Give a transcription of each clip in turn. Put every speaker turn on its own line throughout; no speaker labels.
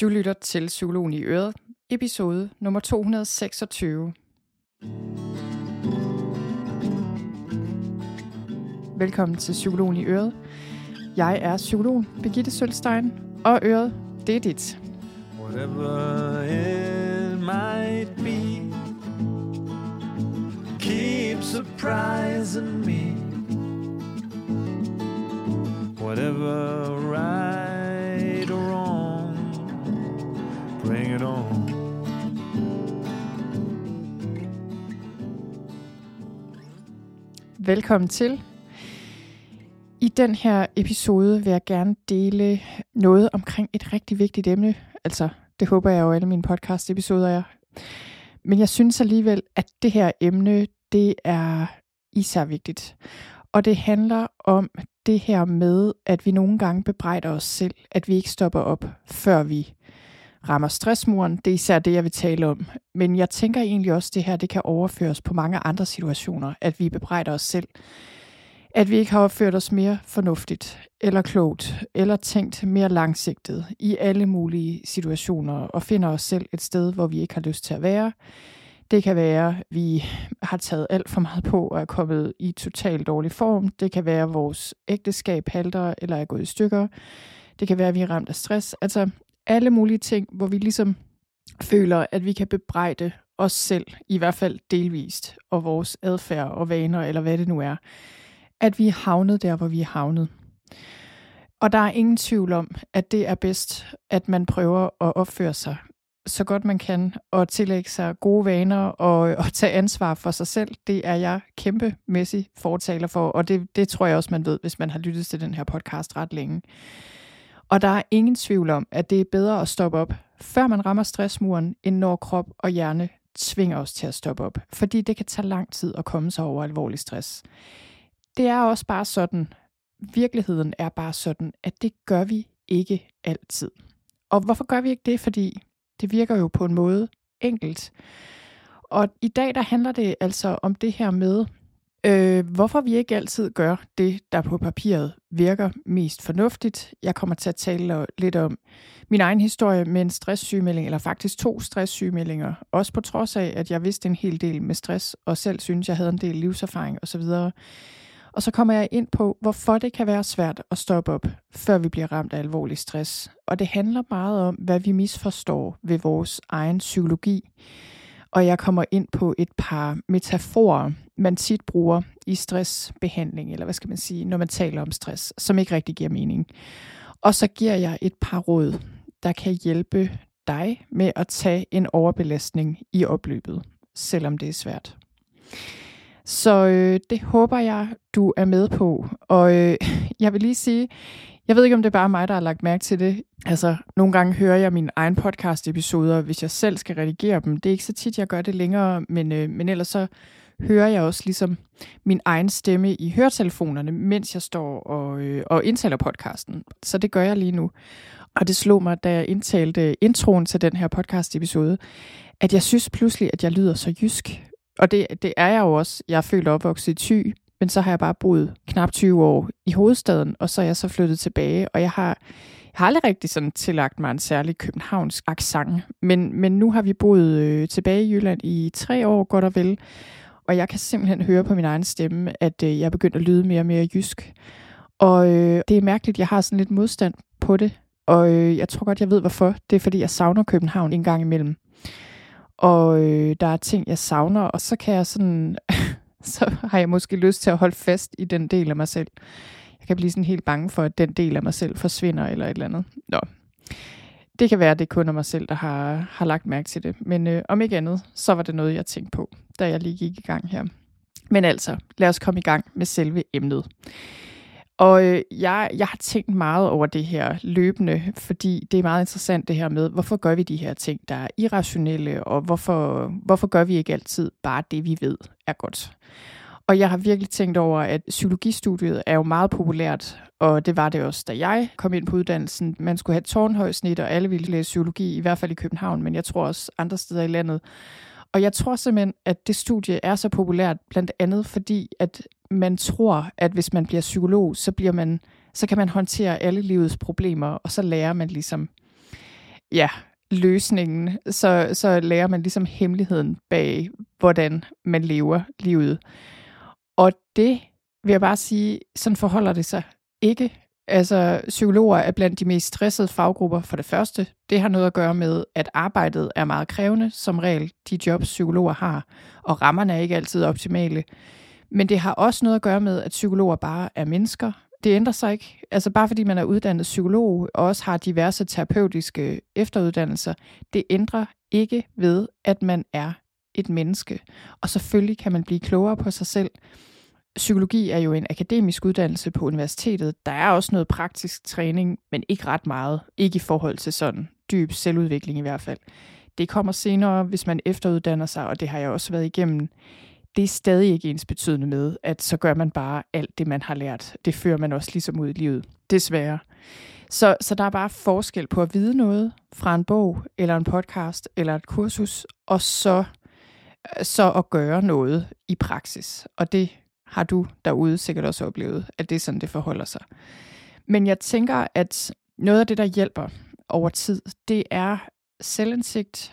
Du lytter til Psykologen i Øret, episode nummer 226. Velkommen til Psykologen i Øret. Jeg er psykolog Birgitte Sølstein, og Øret, det er dit. Whatever it might be Keep surprising me Whatever right Velkommen til. I den her episode vil jeg gerne dele noget omkring et rigtig vigtigt emne. Altså, det håber jeg jo alle mine podcast-episoder er. Men jeg synes alligevel, at det her emne, det er især vigtigt. Og det handler om det her med, at vi nogle gange bebrejder os selv, at vi ikke stopper op, før vi rammer stressmuren. Det er især det, jeg vil tale om. Men jeg tænker egentlig også, at det her det kan overføres på mange andre situationer, at vi bebrejder os selv. At vi ikke har opført os mere fornuftigt, eller klogt, eller tænkt mere langsigtet i alle mulige situationer, og finder os selv et sted, hvor vi ikke har lyst til at være. Det kan være, at vi har taget alt for meget på og er kommet i totalt dårlig form. Det kan være, at vores ægteskab halter eller er gået i stykker. Det kan være, at vi er ramt af stress. Altså alle mulige ting, hvor vi ligesom føler, at vi kan bebrejde os selv, i hvert fald delvist, og vores adfærd og vaner, eller hvad det nu er, at vi er havnet der, hvor vi er havnet. Og der er ingen tvivl om, at det er bedst, at man prøver at opføre sig så godt man kan, og tillægge sig gode vaner og, og tage ansvar for sig selv. Det er jeg kæmpemæssig fortaler for, og det, det tror jeg også, man ved, hvis man har lyttet til den her podcast ret længe. Og der er ingen tvivl om, at det er bedre at stoppe op, før man rammer stressmuren, end når krop og hjerne tvinger os til at stoppe op. Fordi det kan tage lang tid at komme sig over alvorlig stress. Det er også bare sådan, virkeligheden er bare sådan, at det gør vi ikke altid. Og hvorfor gør vi ikke det? Fordi det virker jo på en måde enkelt. Og i dag der handler det altså om det her med, Øh, hvorfor vi ikke altid gør det, der på papiret virker mest fornuftigt. Jeg kommer til at tale lidt om min egen historie med en stresssygemelding, eller faktisk to stresssygemeldinger. Også på trods af, at jeg vidste en hel del med stress, og selv synes, jeg havde en del livserfaring osv. Og så kommer jeg ind på, hvorfor det kan være svært at stoppe op, før vi bliver ramt af alvorlig stress. Og det handler meget om, hvad vi misforstår ved vores egen psykologi og jeg kommer ind på et par metaforer, man tit bruger i stressbehandling, eller hvad skal man sige, når man taler om stress, som ikke rigtig giver mening. Og så giver jeg et par råd, der kan hjælpe dig med at tage en overbelastning i opløbet, selvom det er svært. Så øh, det håber jeg, du er med på. Og øh, jeg vil lige sige, jeg ved ikke, om det er bare mig, der har lagt mærke til det. Altså, nogle gange hører jeg mine egen podcast-episoder, hvis jeg selv skal redigere dem. Det er ikke så tit, jeg gør det længere, men, øh, men ellers så hører jeg også ligesom min egen stemme i høretelefonerne, mens jeg står og, øh, og indtaler podcasten. Så det gør jeg lige nu. Og det slog mig, da jeg indtalte introen til den her podcast-episode, at jeg synes pludselig, at jeg lyder så jysk. Og det, det er jeg jo også. Jeg er født opvokset i Thy, men så har jeg bare boet knap 20 år i hovedstaden, og så er jeg så flyttet tilbage, og jeg har, jeg har aldrig rigtig sådan tillagt mig en særlig københavnsk accent, men, men nu har vi boet øh, tilbage i Jylland i tre år, godt og vel, og jeg kan simpelthen høre på min egen stemme, at øh, jeg er begyndt at lyde mere og mere jysk. Og øh, det er mærkeligt, jeg har sådan lidt modstand på det, og øh, jeg tror godt, jeg ved hvorfor. Det er fordi, jeg savner København en gang imellem. Og øh, der er ting, jeg savner, og så kan jeg sådan så har jeg måske lyst til at holde fast i den del af mig selv. Jeg kan blive sådan helt bange for, at den del af mig selv forsvinder eller et eller andet. Nå. Det kan være, at det kun er mig selv, der har, har lagt mærke til det. Men øh, om ikke andet, så var det noget, jeg tænkte på, da jeg lige gik i gang her. Men altså, lad os komme i gang med selve emnet. Og øh, jeg, jeg har tænkt meget over det her løbende, fordi det er meget interessant det her med, hvorfor gør vi de her ting, der er irrationelle, og hvorfor, hvorfor gør vi ikke altid bare det, vi ved er godt. Og jeg har virkelig tænkt over, at psykologistudiet er jo meget populært, og det var det også, da jeg kom ind på uddannelsen. Man skulle have et tårnhøjsnit, og alle ville læse psykologi, i hvert fald i København, men jeg tror også andre steder i landet. Og jeg tror simpelthen, at det studie er så populært, blandt andet fordi, at man tror, at hvis man bliver psykolog, så, bliver man, så kan man håndtere alle livets problemer, og så lærer man ligesom ja, løsningen, så, så lærer man ligesom hemmeligheden bag, hvordan man lever livet. Og det vil jeg bare sige, sådan forholder det sig ikke. Altså, psykologer er blandt de mest stressede faggrupper for det første. Det har noget at gøre med, at arbejdet er meget krævende, som regel de jobs, psykologer har, og rammerne er ikke altid optimale. Men det har også noget at gøre med, at psykologer bare er mennesker. Det ændrer sig ikke. Altså bare fordi man er uddannet psykolog og også har diverse terapeutiske efteruddannelser, det ændrer ikke ved, at man er et menneske. Og selvfølgelig kan man blive klogere på sig selv. Psykologi er jo en akademisk uddannelse på universitetet. Der er også noget praktisk træning, men ikke ret meget. Ikke i forhold til sådan dyb selvudvikling i hvert fald. Det kommer senere, hvis man efteruddanner sig, og det har jeg også været igennem det er stadig ikke ens betydende med, at så gør man bare alt det, man har lært. Det fører man også ligesom ud i livet, desværre. Så, så der er bare forskel på at vide noget fra en bog, eller en podcast, eller et kursus, og så, så at gøre noget i praksis. Og det har du derude sikkert også oplevet, at det er sådan, det forholder sig. Men jeg tænker, at noget af det, der hjælper over tid, det er selvindsigt,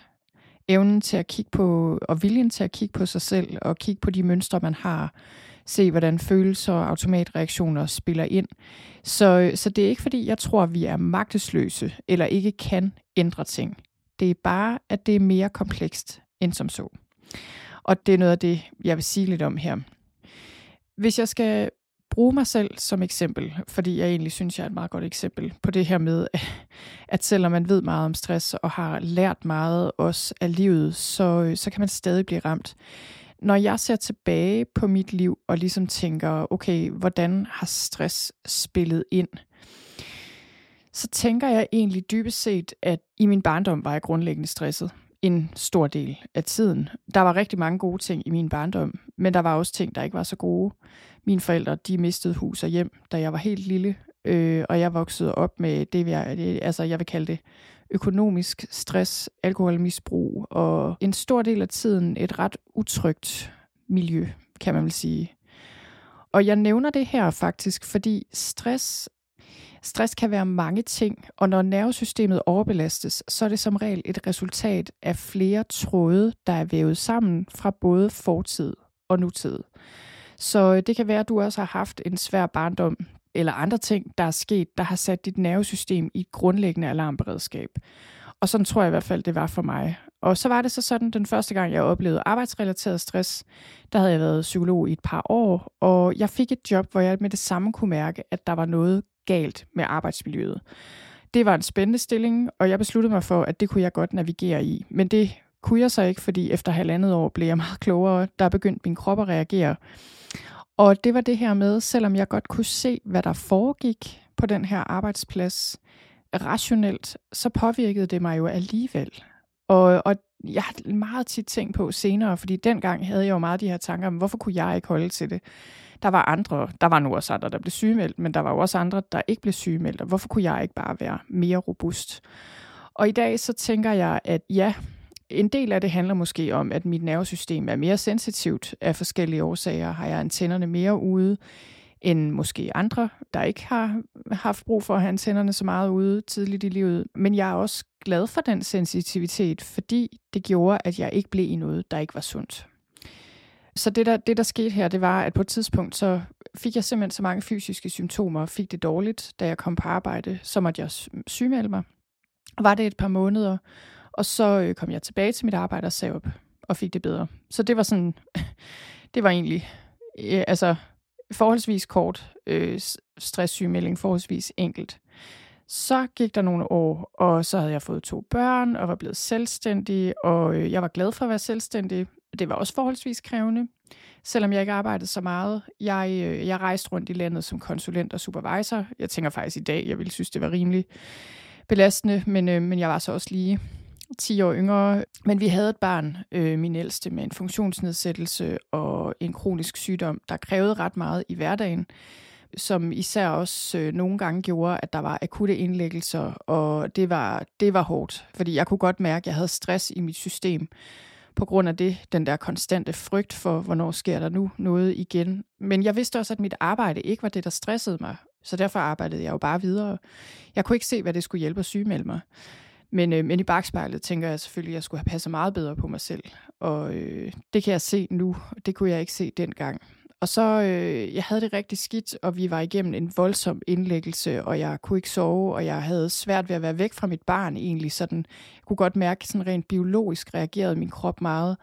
evnen til at kigge på, og viljen til at kigge på sig selv, og kigge på de mønstre, man har, se hvordan følelser og automatreaktioner spiller ind. Så, så det er ikke fordi, jeg tror, vi er magtesløse, eller ikke kan ændre ting. Det er bare, at det er mere komplekst end som så. Og det er noget af det, jeg vil sige lidt om her. Hvis jeg skal bruge mig selv som eksempel, fordi jeg egentlig synes, jeg er et meget godt eksempel på det her med, at selvom man ved meget om stress og har lært meget også af livet, så, øh, så kan man stadig blive ramt. Når jeg ser tilbage på mit liv og ligesom tænker, okay, hvordan har stress spillet ind? Så tænker jeg egentlig dybest set, at i min barndom var jeg grundlæggende stresset en stor del af tiden. Der var rigtig mange gode ting i min barndom, men der var også ting, der ikke var så gode. Mine forældre, de mistede hus og hjem, da jeg var helt lille, øh, og jeg voksede op med det, jeg, det, øh, altså jeg vil kalde det økonomisk stress, alkoholmisbrug og en stor del af tiden et ret utrygt miljø, kan man vel sige. Og jeg nævner det her faktisk, fordi stress Stress kan være mange ting, og når nervesystemet overbelastes, så er det som regel et resultat af flere tråde, der er vævet sammen fra både fortid og nutid. Så øh, det kan være, at du også har haft en svær barndom, eller andre ting, der er sket, der har sat dit nervesystem i et grundlæggende alarmberedskab. Og sådan tror jeg i hvert fald, det var for mig. Og så var det så sådan, den første gang, jeg oplevede arbejdsrelateret stress, der havde jeg været psykolog i et par år, og jeg fik et job, hvor jeg med det samme kunne mærke, at der var noget galt med arbejdsmiljøet. Det var en spændende stilling, og jeg besluttede mig for, at det kunne jeg godt navigere i. Men det kunne jeg så ikke, fordi efter halvandet år blev jeg meget klogere. Der begyndte min krop at reagere. Og det var det her med, selvom jeg godt kunne se, hvad der foregik på den her arbejdsplads rationelt, så påvirkede det mig jo alligevel. Og, og jeg har meget tit tænkt på senere, fordi dengang havde jeg jo meget de her tanker om, hvorfor kunne jeg ikke holde til det? Der var andre, der var nu også andre, der blev sygemeldt, men der var jo også andre, der ikke blev sygemeldt, og hvorfor kunne jeg ikke bare være mere robust? Og i dag så tænker jeg, at ja, en del af det handler måske om, at mit nervesystem er mere sensitivt af forskellige årsager. Har jeg antennerne mere ude end måske andre, der ikke har haft brug for at have antennerne så meget ude tidligt i livet. Men jeg er også glad for den sensitivitet, fordi det gjorde, at jeg ikke blev i noget, der ikke var sundt. Så det der, det, der skete her, det var, at på et tidspunkt, så fik jeg simpelthen så mange fysiske symptomer, og fik det dårligt, da jeg kom på arbejde, så måtte jeg sygemelde mig. Var det et par måneder, og så øh, kom jeg tilbage til mit arbejde og sagde op, og fik det bedre. Så det var sådan, det var egentlig, øh, altså forholdsvis kort øh, stresssygemelding, forholdsvis enkelt. Så gik der nogle år, og så havde jeg fået to børn, og var blevet selvstændig, og øh, jeg var glad for at være selvstændig, det var også forholdsvis krævende, selvom jeg ikke arbejdede så meget. Jeg, øh, jeg rejste rundt i landet som konsulent og supervisor. Jeg tænker faktisk i dag, jeg ville synes, det var rimelig belastende, men, øh, men jeg var så også lige 10 år yngre. Men vi havde et barn, øh, min ældste, med en funktionsnedsættelse og en kronisk sygdom, der krævede ret meget i hverdagen som især også øh, nogle gange gjorde, at der var akutte indlæggelser, og det var, det var hårdt, fordi jeg kunne godt mærke, at jeg havde stress i mit system, på grund af det, den der konstante frygt for, hvornår sker der nu noget igen. Men jeg vidste også, at mit arbejde ikke var det, der stressede mig, så derfor arbejdede jeg jo bare videre. Jeg kunne ikke se, hvad det skulle hjælpe at sygemelde mig. Men, øh, men i bagspejlet tænker jeg selvfølgelig, at jeg skulle have passet meget bedre på mig selv. Og øh, det kan jeg se nu. Det kunne jeg ikke se dengang. Og så, øh, jeg havde det rigtig skidt, og vi var igennem en voldsom indlæggelse, og jeg kunne ikke sove, og jeg havde svært ved at være væk fra mit barn egentlig. Sådan, jeg kunne godt mærke, sådan rent biologisk reagerede min krop meget.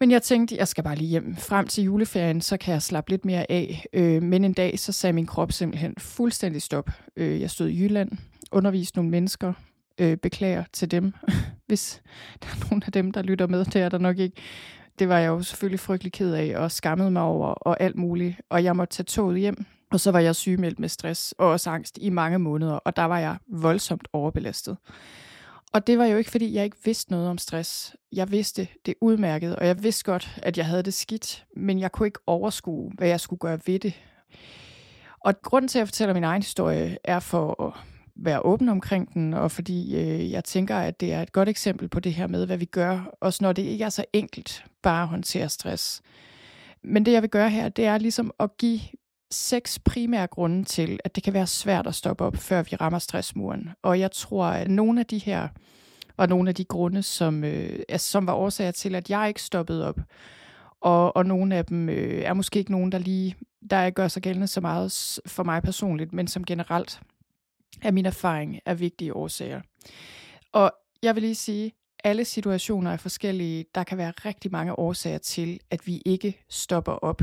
Men jeg tænkte, jeg skal bare lige hjem. Frem til juleferien, så kan jeg slappe lidt mere af. Øh, men en dag, så sagde min krop simpelthen fuldstændig stop. Øh, jeg stod i Jylland, underviste nogle mennesker, øh, beklager til dem, hvis der er nogen af dem, der lytter med. Det er der nok ikke det var jeg jo selvfølgelig frygtelig ked af og skammede mig over og alt muligt. Og jeg måtte tage toget hjem, og så var jeg sygemeldt med stress og også angst i mange måneder, og der var jeg voldsomt overbelastet. Og det var jo ikke, fordi jeg ikke vidste noget om stress. Jeg vidste det udmærket, og jeg vidste godt, at jeg havde det skidt, men jeg kunne ikke overskue, hvad jeg skulle gøre ved det. Og grund til, at jeg fortæller min egen historie, er for at være åben omkring den, og fordi øh, jeg tænker, at det er et godt eksempel på det her med, hvad vi gør, også når det ikke er så enkelt bare at håndtere stress. Men det, jeg vil gøre her, det er ligesom at give seks primære grunde til, at det kan være svært at stoppe op, før vi rammer stressmuren. Og jeg tror, at nogle af de her var nogle af de grunde, som, øh, altså, som var årsager til, at jeg ikke stoppede op. Og, og nogle af dem øh, er måske ikke nogen, der lige der gør sig gældende så meget for mig personligt, men som generelt er min erfaring af vigtige årsager. Og jeg vil lige sige, alle situationer er forskellige. Der kan være rigtig mange årsager til, at vi ikke stopper op,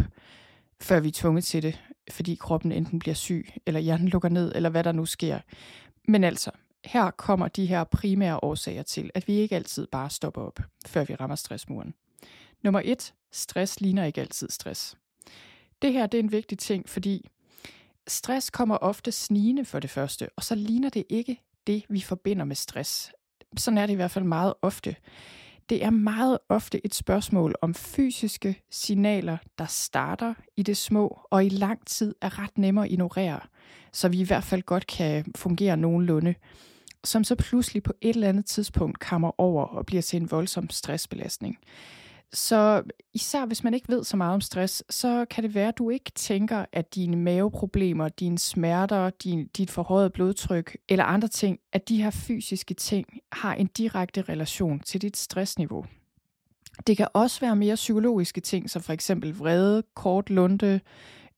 før vi er tvunget til det, fordi kroppen enten bliver syg, eller hjernen lukker ned, eller hvad der nu sker. Men altså, her kommer de her primære årsager til, at vi ikke altid bare stopper op, før vi rammer stressmuren. Nummer et, stress ligner ikke altid stress. Det her det er en vigtig ting, fordi stress kommer ofte snigende for det første, og så ligner det ikke det, vi forbinder med stress. Sådan er det i hvert fald meget ofte. Det er meget ofte et spørgsmål om fysiske signaler, der starter i det små og i lang tid er ret nemme at ignorere, så vi i hvert fald godt kan fungere nogenlunde, som så pludselig på et eller andet tidspunkt kommer over og bliver til en voldsom stressbelastning. Så især hvis man ikke ved så meget om stress, så kan det være, at du ikke tænker, at dine maveproblemer, dine smerter, din, dit forhøjet blodtryk eller andre ting, at de her fysiske ting har en direkte relation til dit stressniveau. Det kan også være mere psykologiske ting, som for eksempel vrede, kort lunde,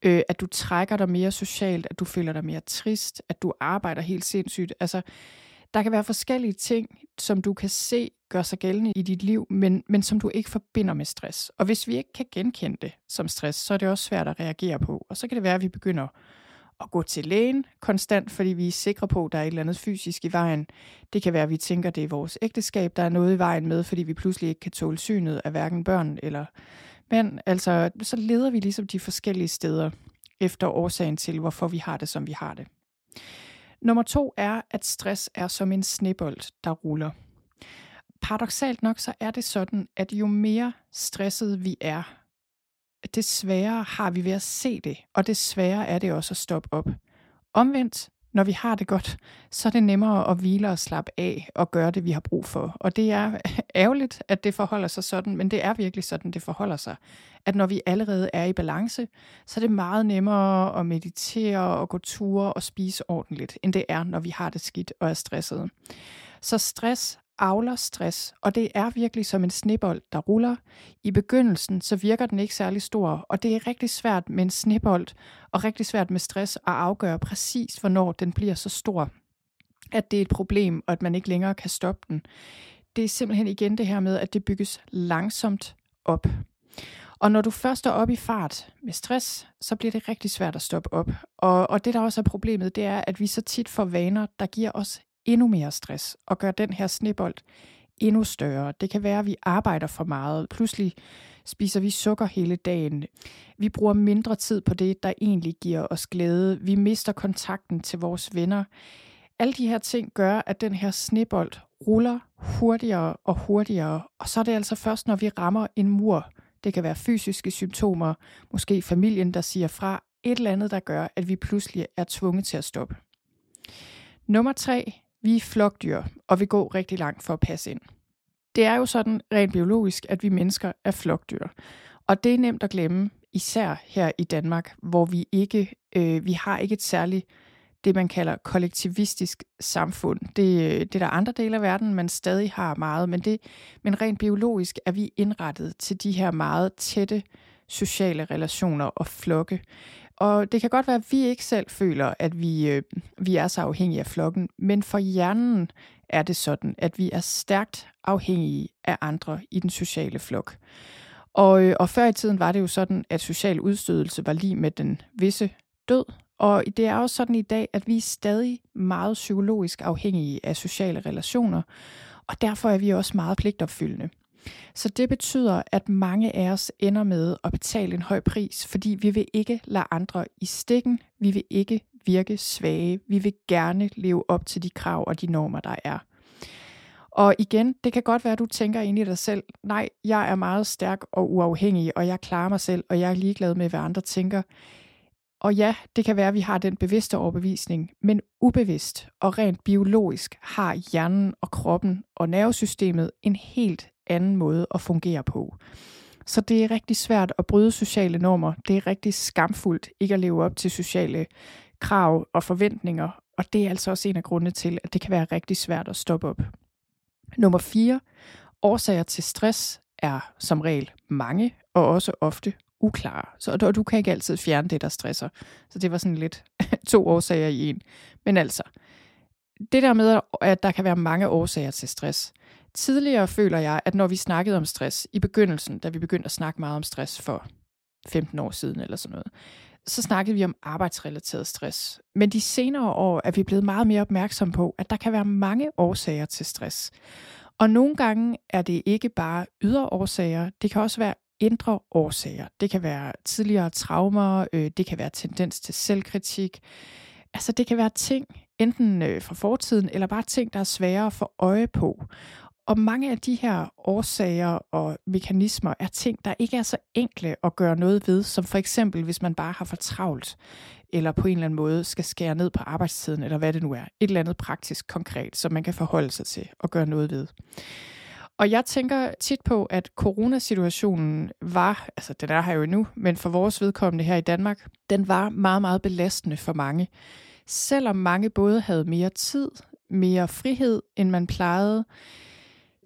øh, at du trækker dig mere socialt, at du føler dig mere trist, at du arbejder helt sindssygt. Altså, der kan være forskellige ting, som du kan se gør sig gældende i dit liv, men, men som du ikke forbinder med stress. Og hvis vi ikke kan genkende det som stress, så er det også svært at reagere på. Og så kan det være, at vi begynder at gå til lægen konstant, fordi vi er sikre på, at der er et eller andet fysisk i vejen. Det kan være, at vi tænker, at det er vores ægteskab, der er noget i vejen med, fordi vi pludselig ikke kan tåle synet af hverken børn eller men altså, så leder vi ligesom de forskellige steder efter årsagen til, hvorfor vi har det, som vi har det. Nummer to er, at stress er som en snebold, der ruller. Paradoxalt nok så er det sådan, at jo mere stresset vi er, det sværere har vi ved at se det, og det sværere er det også at stoppe op. Omvendt, når vi har det godt, så er det nemmere at hvile og slappe af og gøre det, vi har brug for. Og det er ærgerligt, at det forholder sig sådan, men det er virkelig sådan, det forholder sig. At når vi allerede er i balance, så er det meget nemmere at meditere og gå ture og spise ordentligt, end det er, når vi har det skidt og er stresset. Så stress avler stress, og det er virkelig som en snebold, der ruller. I begyndelsen så virker den ikke særlig stor, og det er rigtig svært med en snebold, og rigtig svært med stress at afgøre præcis, hvornår den bliver så stor, at det er et problem, og at man ikke længere kan stoppe den. Det er simpelthen igen det her med, at det bygges langsomt op. Og når du først er op i fart med stress, så bliver det rigtig svært at stoppe op. Og, og det, der også er problemet, det er, at vi så tit får vaner, der giver os endnu mere stress og gør den her snebold endnu større. Det kan være, at vi arbejder for meget. Pludselig spiser vi sukker hele dagen. Vi bruger mindre tid på det, der egentlig giver os glæde. Vi mister kontakten til vores venner. Alle de her ting gør, at den her snebold ruller hurtigere og hurtigere, og så er det altså først, når vi rammer en mur. Det kan være fysiske symptomer, måske familien, der siger fra, et eller andet, der gør, at vi pludselig er tvunget til at stoppe. Nummer tre, vi er flokdyr, og vi går rigtig langt for at passe ind. Det er jo sådan rent biologisk, at vi mennesker er flokdyr. Og det er nemt at glemme, især her i Danmark, hvor vi ikke øh, vi har ikke et særligt det, man kalder kollektivistisk samfund. Det, øh, det er der andre dele af verden, man stadig har meget, men, det, men rent biologisk er vi indrettet til de her meget tætte sociale relationer og flokke. Og det kan godt være, at vi ikke selv føler, at vi, øh, vi er så afhængige af flokken, men for hjernen er det sådan, at vi er stærkt afhængige af andre i den sociale flok. Og, øh, og før i tiden var det jo sådan, at social udstødelse var lige med den visse død, og det er også sådan i dag, at vi er stadig meget psykologisk afhængige af sociale relationer, og derfor er vi også meget pligtopfyldende. Så det betyder, at mange af os ender med at betale en høj pris, fordi vi vil ikke lade andre i stikken, vi vil ikke virke svage, vi vil gerne leve op til de krav og de normer, der er. Og igen, det kan godt være, at du tænker ind i dig selv, nej, jeg er meget stærk og uafhængig, og jeg klarer mig selv, og jeg er ligeglad med, hvad andre tænker. Og ja, det kan være, at vi har den bevidste overbevisning, men ubevidst og rent biologisk har hjernen og kroppen og nervesystemet en helt anden måde at fungere på. Så det er rigtig svært at bryde sociale normer. Det er rigtig skamfuldt ikke at leve op til sociale krav og forventninger. Og det er altså også en af grundene til, at det kan være rigtig svært at stoppe op. Nummer 4. Årsager til stress er som regel mange og også ofte uklare. Så og du kan ikke altid fjerne det, der stresser. Så det var sådan lidt to årsager i en. Men altså, det der med, at der kan være mange årsager til stress. Tidligere føler jeg, at når vi snakkede om stress i begyndelsen, da vi begyndte at snakke meget om stress for 15 år siden eller sådan noget, så snakkede vi om arbejdsrelateret stress. Men de senere år er vi blevet meget mere opmærksom på, at der kan være mange årsager til stress. Og nogle gange er det ikke bare ydre årsager, det kan også være indre årsager. Det kan være tidligere traumer, øh, det kan være tendens til selvkritik. Altså det kan være ting, enten øh, fra fortiden, eller bare ting, der er svære at få øje på. Og mange af de her årsager og mekanismer er ting, der ikke er så enkle at gøre noget ved, som for eksempel, hvis man bare har for travlt, eller på en eller anden måde skal skære ned på arbejdstiden, eller hvad det nu er. Et eller andet praktisk konkret, som man kan forholde sig til og gøre noget ved. Og jeg tænker tit på, at coronasituationen var, altså den er her jo nu, men for vores vedkommende her i Danmark, den var meget, meget belastende for mange. Selvom mange både havde mere tid, mere frihed, end man plejede,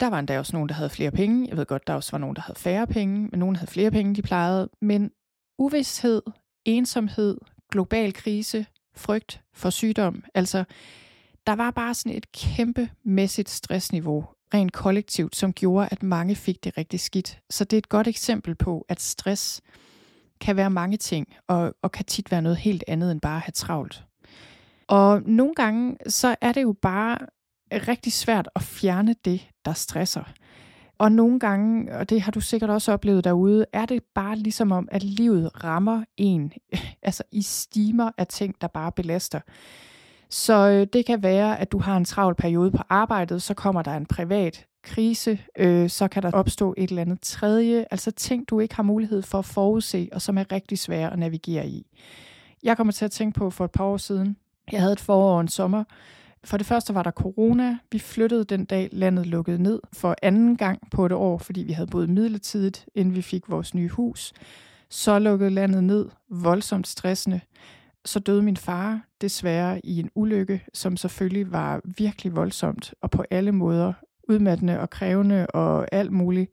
der var endda også nogen, der havde flere penge. Jeg ved godt, der også var nogen, der havde færre penge, men nogen havde flere penge, de plejede. Men uvidshed, ensomhed, global krise, frygt for sygdom, altså der var bare sådan et kæmpemæssigt stressniveau rent kollektivt, som gjorde, at mange fik det rigtig skidt. Så det er et godt eksempel på, at stress kan være mange ting, og, og kan tit være noget helt andet end bare at have travlt. Og nogle gange, så er det jo bare rigtig svært at fjerne det, der stresser. Og nogle gange, og det har du sikkert også oplevet derude, er det bare ligesom om, at livet rammer en, altså i stimer af ting, der bare belaster. Så øh, det kan være, at du har en travl periode på arbejdet, så kommer der en privat krise, øh, så kan der opstå et eller andet tredje, altså ting, du ikke har mulighed for at forudse, og som er rigtig svære at navigere i. Jeg kommer til at tænke på for et par år siden, jeg havde et forår og en sommer, for det første var der corona. Vi flyttede den dag, landet lukkede ned for anden gang på et år, fordi vi havde boet midlertidigt, inden vi fik vores nye hus. Så lukkede landet ned, voldsomt stressende. Så døde min far desværre i en ulykke, som selvfølgelig var virkelig voldsomt og på alle måder udmattende og krævende og alt muligt.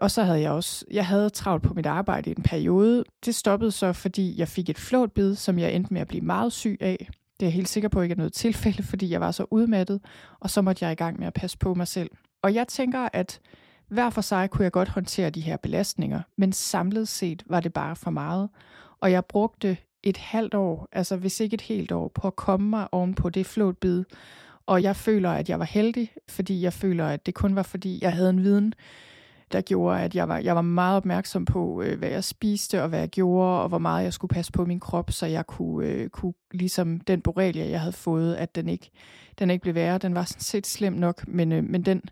Og så havde jeg også, jeg havde travlt på mit arbejde i en periode. Det stoppede så, fordi jeg fik et flåtbid, som jeg endte med at blive meget syg af. Det er jeg helt sikker på ikke er noget tilfælde, fordi jeg var så udmattet, og så måtte jeg i gang med at passe på mig selv. Og jeg tænker, at hver for sig kunne jeg godt håndtere de her belastninger, men samlet set var det bare for meget. Og jeg brugte et halvt år, altså hvis ikke et helt år, på at komme mig oven på det flåtbid. Og jeg føler, at jeg var heldig, fordi jeg føler, at det kun var fordi, jeg havde en viden, der gjorde, at jeg var, jeg var meget opmærksom på, øh, hvad jeg spiste og hvad jeg gjorde, og hvor meget jeg skulle passe på min krop, så jeg kunne, øh, kunne ligesom den borrelia, jeg havde fået, at den ikke, den ikke blev værre. Den var sådan set slem nok, men, øh, men den,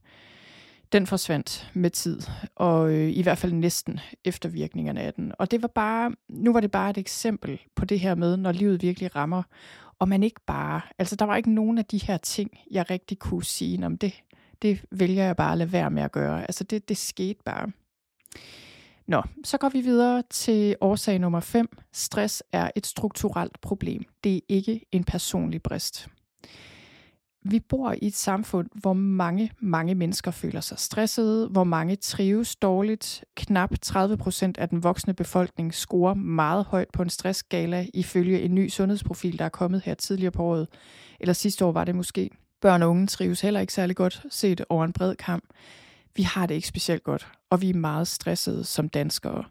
den forsvandt med tid, og øh, i hvert fald næsten eftervirkningerne af den. Og det var bare, nu var det bare et eksempel på det her med, når livet virkelig rammer, og man ikke bare, altså der var ikke nogen af de her ting, jeg rigtig kunne sige, om det, det vælger jeg bare at lade være med at gøre. Altså det, det skete bare. Nå, så går vi videre til årsag nummer 5. Stress er et strukturelt problem. Det er ikke en personlig brist. Vi bor i et samfund, hvor mange, mange mennesker føler sig stressede, hvor mange trives dårligt. Knap 30 procent af den voksne befolkning scorer meget højt på en stressskala, ifølge en ny sundhedsprofil, der er kommet her tidligere på året. Eller sidste år var det måske. Børn og unge trives heller ikke særlig godt, set over en bred kamp. Vi har det ikke specielt godt, og vi er meget stressede som danskere.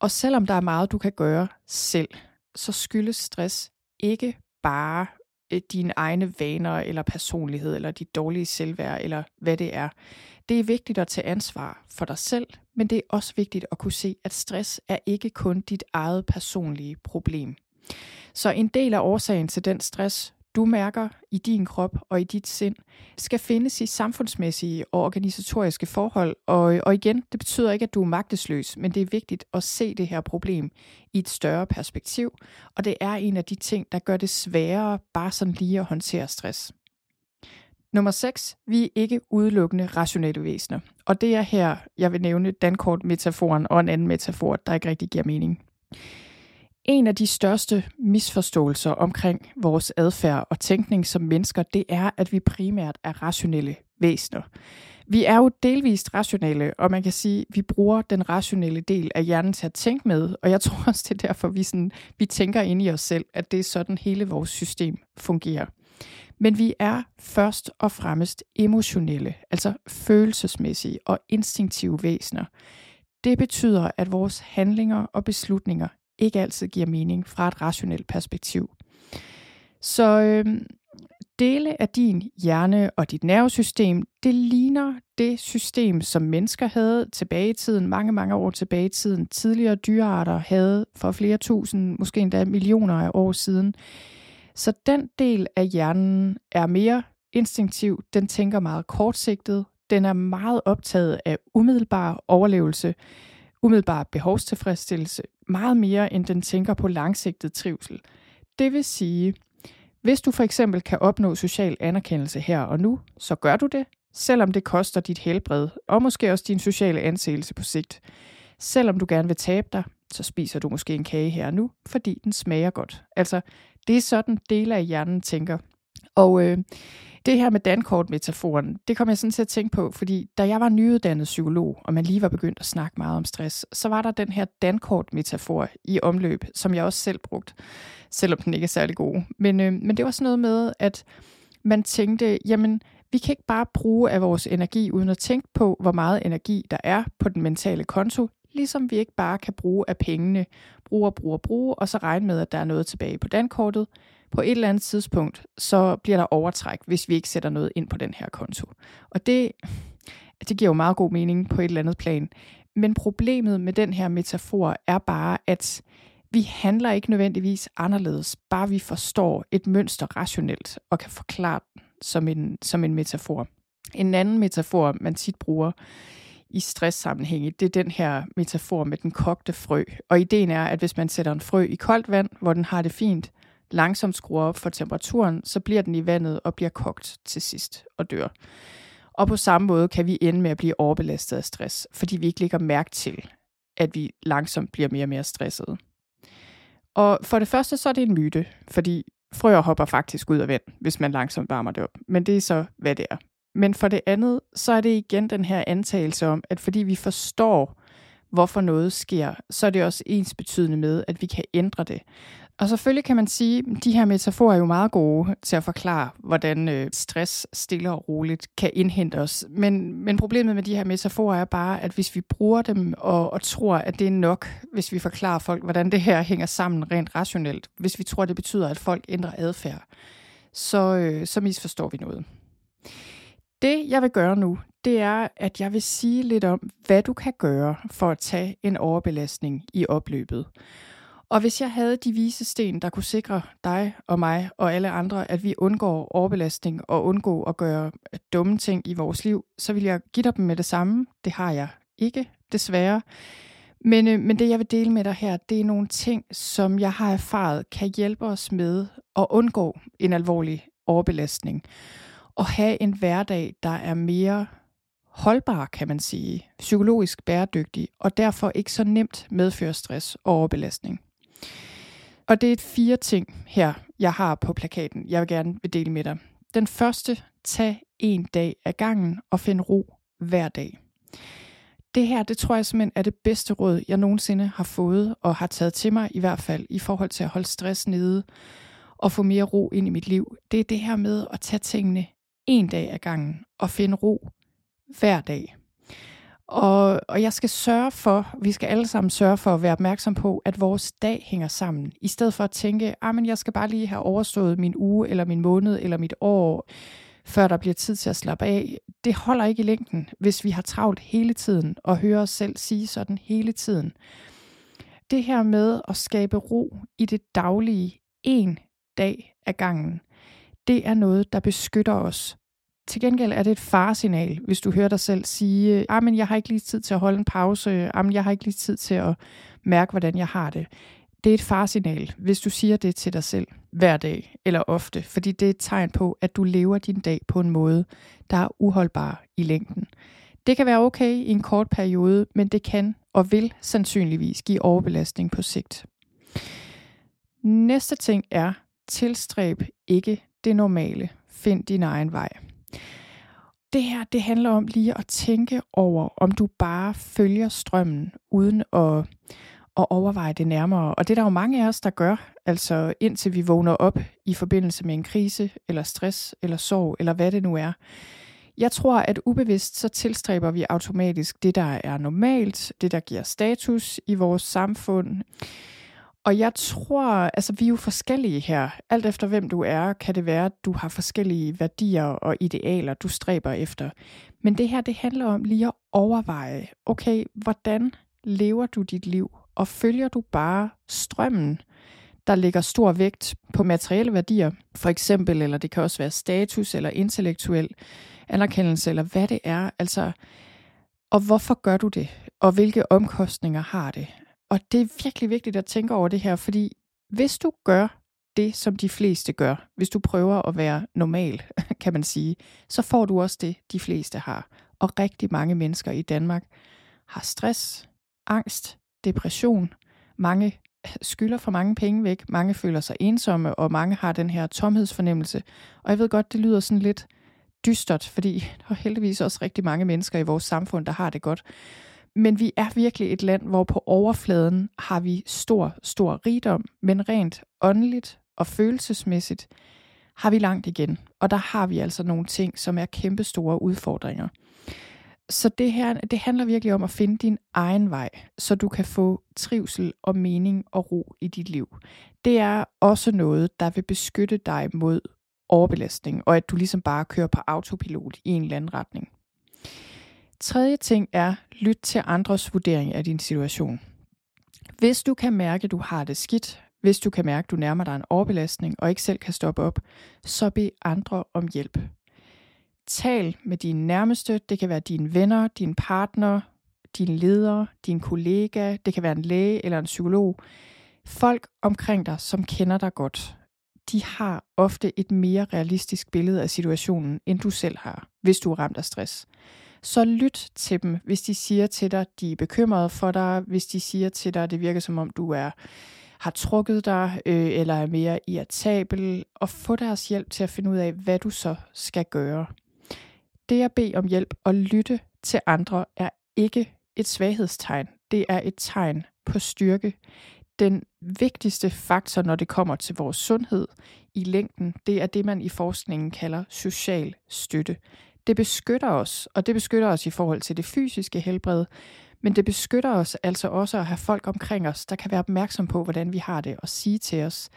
Og selvom der er meget, du kan gøre selv, så skyldes stress ikke bare øh, dine egne vaner eller personlighed eller dit dårlige selvværd eller hvad det er. Det er vigtigt at tage ansvar for dig selv, men det er også vigtigt at kunne se, at stress er ikke kun dit eget personlige problem. Så en del af årsagen til den stress, du mærker i din krop og i dit sind, skal findes i samfundsmæssige og organisatoriske forhold. Og, og igen, det betyder ikke, at du er magtesløs, men det er vigtigt at se det her problem i et større perspektiv. Og det er en af de ting, der gør det sværere bare sådan lige at håndtere stress. Nummer 6. Vi er ikke udelukkende rationelle væsener. Og det er her, jeg vil nævne Dankort-metaforen og en anden metafor, der ikke rigtig giver mening. En af de største misforståelser omkring vores adfærd og tænkning som mennesker, det er, at vi primært er rationelle væsener. Vi er jo delvist rationelle, og man kan sige, at vi bruger den rationelle del af hjernen til at tænke med, og jeg tror også, det er derfor, vi, sådan, vi tænker ind i os selv, at det er sådan, hele vores system fungerer. Men vi er først og fremmest emotionelle, altså følelsesmæssige og instinktive væsener. Det betyder, at vores handlinger og beslutninger ikke altid giver mening fra et rationelt perspektiv. Så øh, dele af din hjerne og dit nervesystem, det ligner det system, som mennesker havde tilbage i tiden, mange, mange år tilbage i tiden. Tidligere dyrearter havde for flere tusind, måske endda millioner af år siden. Så den del af hjernen er mere instinktiv, den tænker meget kortsigtet, den er meget optaget af umiddelbar overlevelse, umiddelbar behovstilfredsstillelse, meget mere end den tænker på langsigtet trivsel. Det vil sige, hvis du for eksempel kan opnå social anerkendelse her og nu, så gør du det, selvom det koster dit helbred og måske også din sociale anseelse på sigt. Selvom du gerne vil tabe dig, så spiser du måske en kage her og nu, fordi den smager godt. Altså, det er sådan dele af hjernen tænker. Og øh, det her med dankort-metaforen, det kom jeg sådan til at tænke på, fordi da jeg var nyuddannet psykolog, og man lige var begyndt at snakke meget om stress, så var der den her dankort-metafor i omløb, som jeg også selv brugte, selvom den ikke er særlig god. Men, øh, men det var sådan noget med, at man tænkte, jamen, vi kan ikke bare bruge af vores energi, uden at tænke på, hvor meget energi der er på den mentale konto, ligesom vi ikke bare kan bruge af pengene, bruge og bruge og bruge, og så regne med, at der er noget tilbage på dankortet, på et eller andet tidspunkt, så bliver der overtræk, hvis vi ikke sætter noget ind på den her konto. Og det, det giver jo meget god mening på et eller andet plan. Men problemet med den her metafor er bare, at vi handler ikke nødvendigvis anderledes, bare vi forstår et mønster rationelt og kan forklare den som en, som en metafor. En anden metafor, man tit bruger i stresssammenhænge, det er den her metafor med den kogte frø. Og ideen er, at hvis man sætter en frø i koldt vand, hvor den har det fint, langsomt skruer op for temperaturen, så bliver den i vandet og bliver kogt til sidst og dør. Og på samme måde kan vi ende med at blive overbelastet af stress, fordi vi ikke lægger mærke til, at vi langsomt bliver mere og mere stressede. Og for det første så er det en myte, fordi frøer hopper faktisk ud af vand, hvis man langsomt varmer det op. Men det er så, hvad det er. Men for det andet, så er det igen den her antagelse om, at fordi vi forstår, hvorfor noget sker, så er det også ens betydende med, at vi kan ændre det. Og selvfølgelig kan man sige, at de her metaforer er jo meget gode til at forklare, hvordan øh, stress stille og roligt kan indhente os. Men, men problemet med de her metaforer er bare, at hvis vi bruger dem og, og tror, at det er nok, hvis vi forklarer folk, hvordan det her hænger sammen rent rationelt, hvis vi tror, det betyder, at folk ændrer adfærd, så, øh, så misforstår vi noget. Det, jeg vil gøre nu, det er, at jeg vil sige lidt om, hvad du kan gøre for at tage en overbelastning i opløbet. Og hvis jeg havde de vise sten, der kunne sikre dig og mig og alle andre, at vi undgår overbelastning og undgå at gøre dumme ting i vores liv, så ville jeg give dig dem med det samme. Det har jeg ikke, desværre. Men, øh, men det, jeg vil dele med dig her, det er nogle ting, som jeg har erfaret kan hjælpe os med at undgå en alvorlig overbelastning. Og have en hverdag, der er mere holdbar, kan man sige, psykologisk bæredygtig, og derfor ikke så nemt medfører stress og overbelastning. Og det er fire ting her, jeg har på plakaten, jeg vil gerne vil dele med dig. Den første, tag en dag ad gangen og find ro hver dag. Det her, det tror jeg simpelthen er det bedste råd, jeg nogensinde har fået og har taget til mig i hvert fald i forhold til at holde stress nede og få mere ro ind i mit liv. Det er det her med at tage tingene en dag ad gangen og finde ro hver dag. Og, og jeg skal sørge for, vi skal alle sammen sørge for at være opmærksom på, at vores dag hænger sammen. I stedet for at tænke, ah, men jeg skal bare lige have overstået min uge, eller min måned, eller mit år, før der bliver tid til at slappe af. Det holder ikke i længden, hvis vi har travlt hele tiden og hører os selv sige sådan hele tiden. Det her med at skabe ro i det daglige en dag ad gangen, det er noget, der beskytter os til gengæld er det et faresignal, hvis du hører dig selv sige, ah, men jeg har ikke lige tid til at holde en pause, ah, men jeg har ikke lige tid til at mærke, hvordan jeg har det. Det er et faresignal, hvis du siger det til dig selv hver dag eller ofte, fordi det er et tegn på, at du lever din dag på en måde, der er uholdbar i længden. Det kan være okay i en kort periode, men det kan og vil sandsynligvis give overbelastning på sigt. Næste ting er, tilstræb ikke det normale. Find din egen vej det her, det handler om lige at tænke over, om du bare følger strømmen, uden at, at overveje det nærmere. Og det er der jo mange af os, der gør, altså indtil vi vågner op i forbindelse med en krise, eller stress, eller sorg, eller hvad det nu er. Jeg tror, at ubevidst så tilstræber vi automatisk det, der er normalt, det, der giver status i vores samfund. Og jeg tror, altså vi er jo forskellige her. Alt efter hvem du er, kan det være, at du har forskellige værdier og idealer, du stræber efter. Men det her, det handler om lige at overveje, okay, hvordan lever du dit liv? Og følger du bare strømmen, der lægger stor vægt på materielle værdier, for eksempel, eller det kan også være status eller intellektuel anerkendelse, eller hvad det er. Altså, og hvorfor gør du det? Og hvilke omkostninger har det? Og det er virkelig vigtigt at tænke over det her, fordi hvis du gør det, som de fleste gør, hvis du prøver at være normal, kan man sige, så får du også det, de fleste har. Og rigtig mange mennesker i Danmark har stress, angst, depression, mange skylder for mange penge væk, mange føler sig ensomme, og mange har den her tomhedsfornemmelse. Og jeg ved godt, det lyder sådan lidt dystert, fordi der er heldigvis også rigtig mange mennesker i vores samfund, der har det godt. Men vi er virkelig et land, hvor på overfladen har vi stor, stor rigdom, men rent åndeligt og følelsesmæssigt har vi langt igen. Og der har vi altså nogle ting, som er kæmpe store udfordringer. Så det her, det handler virkelig om at finde din egen vej, så du kan få trivsel og mening og ro i dit liv. Det er også noget, der vil beskytte dig mod overbelastning, og at du ligesom bare kører på autopilot i en eller anden retning. Tredje ting er, lyt til andres vurdering af din situation. Hvis du kan mærke, at du har det skidt, hvis du kan mærke, at du nærmer dig en overbelastning og ikke selv kan stoppe op, så bed andre om hjælp. Tal med dine nærmeste, det kan være dine venner, din partner, din leder, din kollega, det kan være en læge eller en psykolog. Folk omkring dig, som kender dig godt, de har ofte et mere realistisk billede af situationen, end du selv har, hvis du er ramt af stress så lyt til dem, hvis de siger til dig, de er bekymrede for dig, hvis de siger til dig, det virker som om du er har trukket dig, øh, eller er mere irritabel, og få deres hjælp til at finde ud af, hvad du så skal gøre. Det at bede om hjælp og lytte til andre er ikke et svaghedstegn. Det er et tegn på styrke. Den vigtigste faktor, når det kommer til vores sundhed i længden, det er det, man i forskningen kalder social støtte det beskytter os, og det beskytter os i forhold til det fysiske helbred, men det beskytter os altså også at have folk omkring os, der kan være opmærksom på, hvordan vi har det, og sige til os,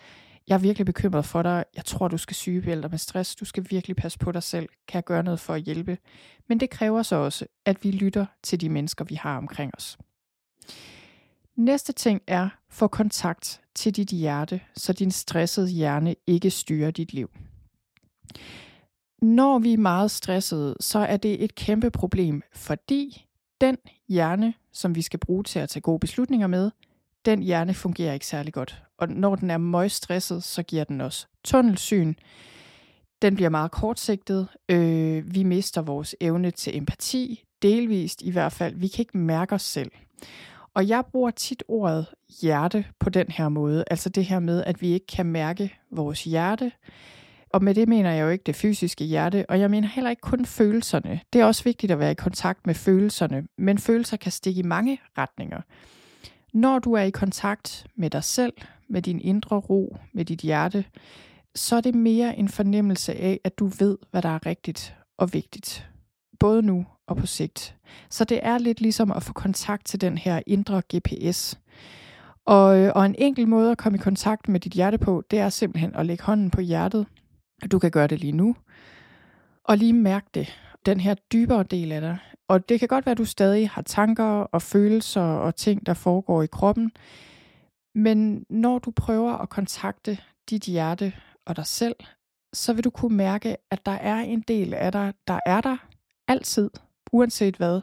jeg er virkelig bekymret for dig, jeg tror, du skal sygebælde dig med stress, du skal virkelig passe på dig selv, kan jeg gøre noget for at hjælpe? Men det kræver så også, at vi lytter til de mennesker, vi har omkring os. Næste ting er, få kontakt til dit hjerte, så din stressede hjerne ikke styrer dit liv når vi er meget stressede, så er det et kæmpe problem, fordi den hjerne, som vi skal bruge til at tage gode beslutninger med, den hjerne fungerer ikke særlig godt. Og når den er meget stresset, så giver den os tunnelsyn. Den bliver meget kortsigtet. Øh, vi mister vores evne til empati. delvist i hvert fald. Vi kan ikke mærke os selv. Og jeg bruger tit ordet hjerte på den her måde. Altså det her med, at vi ikke kan mærke vores hjerte. Og med det mener jeg jo ikke det fysiske hjerte, og jeg mener heller ikke kun følelserne. Det er også vigtigt at være i kontakt med følelserne, men følelser kan stikke i mange retninger. Når du er i kontakt med dig selv, med din indre ro, med dit hjerte, så er det mere en fornemmelse af, at du ved, hvad der er rigtigt og vigtigt. Både nu og på sigt. Så det er lidt ligesom at få kontakt til den her indre GPS. Og, øh, og en enkel måde at komme i kontakt med dit hjerte på, det er simpelthen at lægge hånden på hjertet. Du kan gøre det lige nu. Og lige mærke det. Den her dybere del af dig. Og det kan godt være, at du stadig har tanker og følelser og ting, der foregår i kroppen. Men når du prøver at kontakte dit hjerte og dig selv, så vil du kunne mærke, at der er en del af dig, der er der altid, uanset hvad,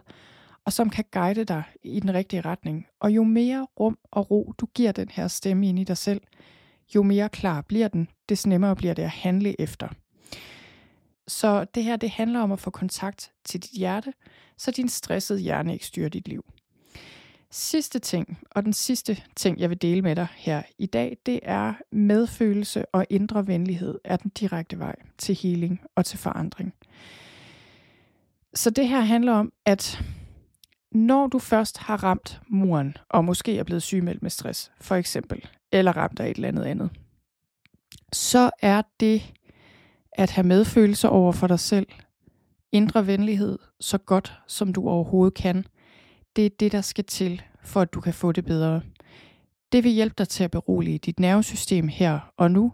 og som kan guide dig i den rigtige retning. Og jo mere rum og ro du giver den her stemme ind i dig selv, jo mere klar bliver den, des nemmere bliver det at handle efter. Så det her, det handler om at få kontakt til dit hjerte, så din stressede hjerne ikke styrer dit liv. Sidste ting, og den sidste ting, jeg vil dele med dig her i dag, det er medfølelse og indre venlighed er den direkte vej til healing og til forandring. Så det her handler om, at når du først har ramt muren, og måske er blevet sygemeldt med stress, for eksempel, eller ramt af et eller andet andet, så er det at have medfølelse over for dig selv, indre venlighed, så godt som du overhovedet kan, det er det, der skal til, for at du kan få det bedre. Det vil hjælpe dig til at berolige dit nervesystem her og nu,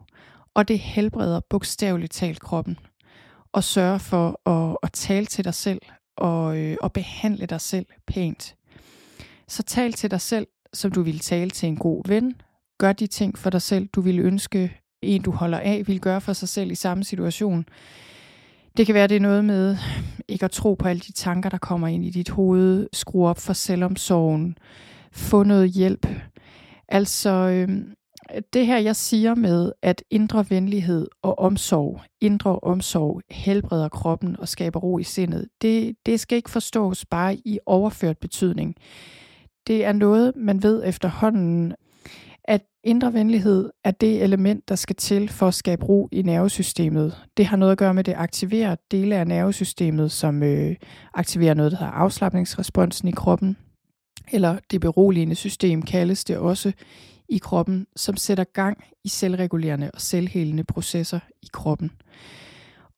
og det helbreder bogstaveligt talt kroppen. Og sørge for at, at tale til dig selv og, øh, og behandle dig selv pænt. Så tal til dig selv, som du vil tale til en god ven. Gør de ting for dig selv, du ville ønske en, du holder af, ville gøre for sig selv i samme situation. Det kan være, det er noget med ikke at tro på alle de tanker, der kommer ind i dit hoved. Skru op for selvomsorgen. Få noget hjælp. Altså, øh, det her, jeg siger med, at indre venlighed og omsorg, indre omsorg helbreder kroppen og skaber ro i sindet, det, det skal ikke forstås bare i overført betydning. Det er noget, man ved efterhånden, at indre venlighed er det element, der skal til for at skabe ro i nervesystemet. Det har noget at gøre med, det aktiverer dele af nervesystemet, som øh, aktiverer noget, der hedder afslappningsresponsen i kroppen. Eller det beroligende system kaldes det også i kroppen, som sætter gang i selvregulerende og selvhelende processer i kroppen.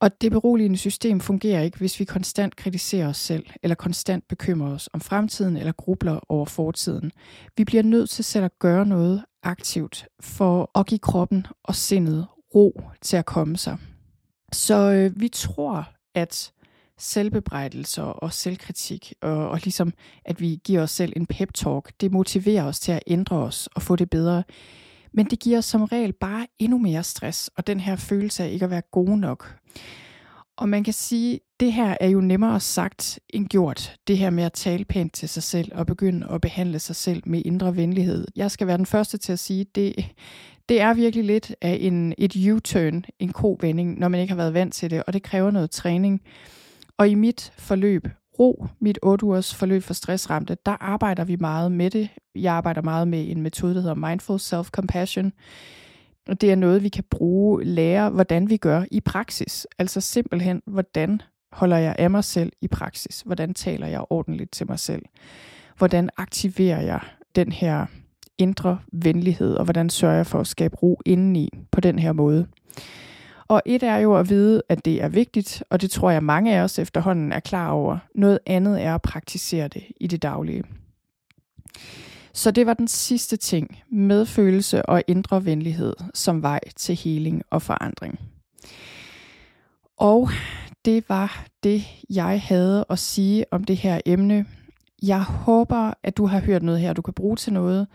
Og det beroligende system fungerer ikke, hvis vi konstant kritiserer os selv, eller konstant bekymrer os om fremtiden, eller grubler over fortiden. Vi bliver nødt til selv at gøre noget aktivt for at give kroppen og sindet ro til at komme sig. Så øh, vi tror, at selvbebrejdelser og selvkritik, og, og ligesom at vi giver os selv en pep-talk, det motiverer os til at ændre os og få det bedre. Men det giver os som regel bare endnu mere stress, og den her følelse af ikke at være god nok. Og man kan sige, det her er jo nemmere sagt end gjort. Det her med at tale pænt til sig selv og begynde at behandle sig selv med indre venlighed. Jeg skal være den første til at sige, det, det er virkelig lidt af en, et U-turn, en kovending, når man ikke har været vant til det, og det kræver noget træning. Og i mit forløb, ro, mit 8 ugers forløb for stressramte, der arbejder vi meget med det. Jeg arbejder meget med en metode, der hedder Mindful Self-Compassion. Og det er noget, vi kan bruge, lære, hvordan vi gør i praksis. Altså simpelthen, hvordan holder jeg af mig selv i praksis? Hvordan taler jeg ordentligt til mig selv? Hvordan aktiverer jeg den her indre venlighed, og hvordan sørger jeg for at skabe ro indeni på den her måde? Og et er jo at vide, at det er vigtigt, og det tror jeg mange af os efterhånden er klar over. Noget andet er at praktisere det i det daglige. Så det var den sidste ting, medfølelse og indre venlighed som vej til heling og forandring. Og det var det, jeg havde at sige om det her emne. Jeg håber, at du har hørt noget her, du kan bruge til noget.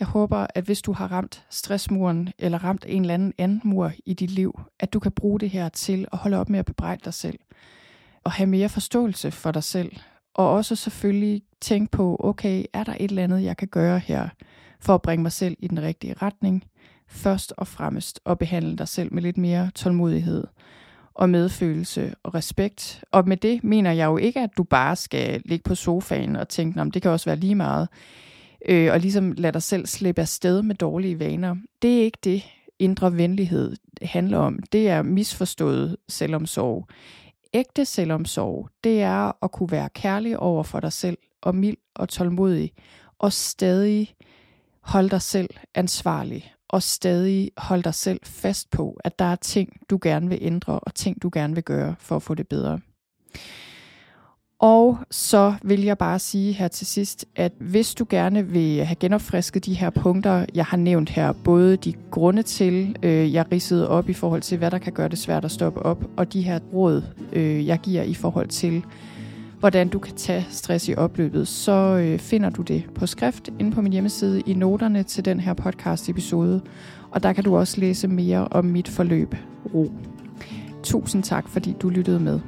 Jeg håber, at hvis du har ramt stressmuren eller ramt en eller anden anden mur i dit liv, at du kan bruge det her til at holde op med at bebrejde dig selv og have mere forståelse for dig selv. Og også selvfølgelig tænke på, okay, er der et eller andet, jeg kan gøre her for at bringe mig selv i den rigtige retning? Først og fremmest at behandle dig selv med lidt mere tålmodighed og medfølelse og respekt. Og med det mener jeg jo ikke, at du bare skal ligge på sofaen og tænke, om det kan også være lige meget, øh, og ligesom lade dig selv slippe afsted med dårlige vaner. Det er ikke det, indre venlighed handler om. Det er misforstået selvomsorg. Ægte selvomsorg, det er at kunne være kærlig over for dig selv, og mild og tålmodig, og stadig holde dig selv ansvarlig, og stadig holde dig selv fast på, at der er ting, du gerne vil ændre, og ting, du gerne vil gøre for at få det bedre. Og så vil jeg bare sige her til sidst, at hvis du gerne vil have genopfrisket de her punkter, jeg har nævnt her, både de grunde til, øh, jeg ridsede op i forhold til, hvad der kan gøre det svært at stoppe op, og de her råd, øh, jeg giver i forhold til, hvordan du kan tage stress i opløbet, så øh, finder du det på skrift inde på min hjemmeside i noterne til den her podcast episode, og der kan du også læse mere om mit forløb Ro. Tusind tak, fordi du lyttede med.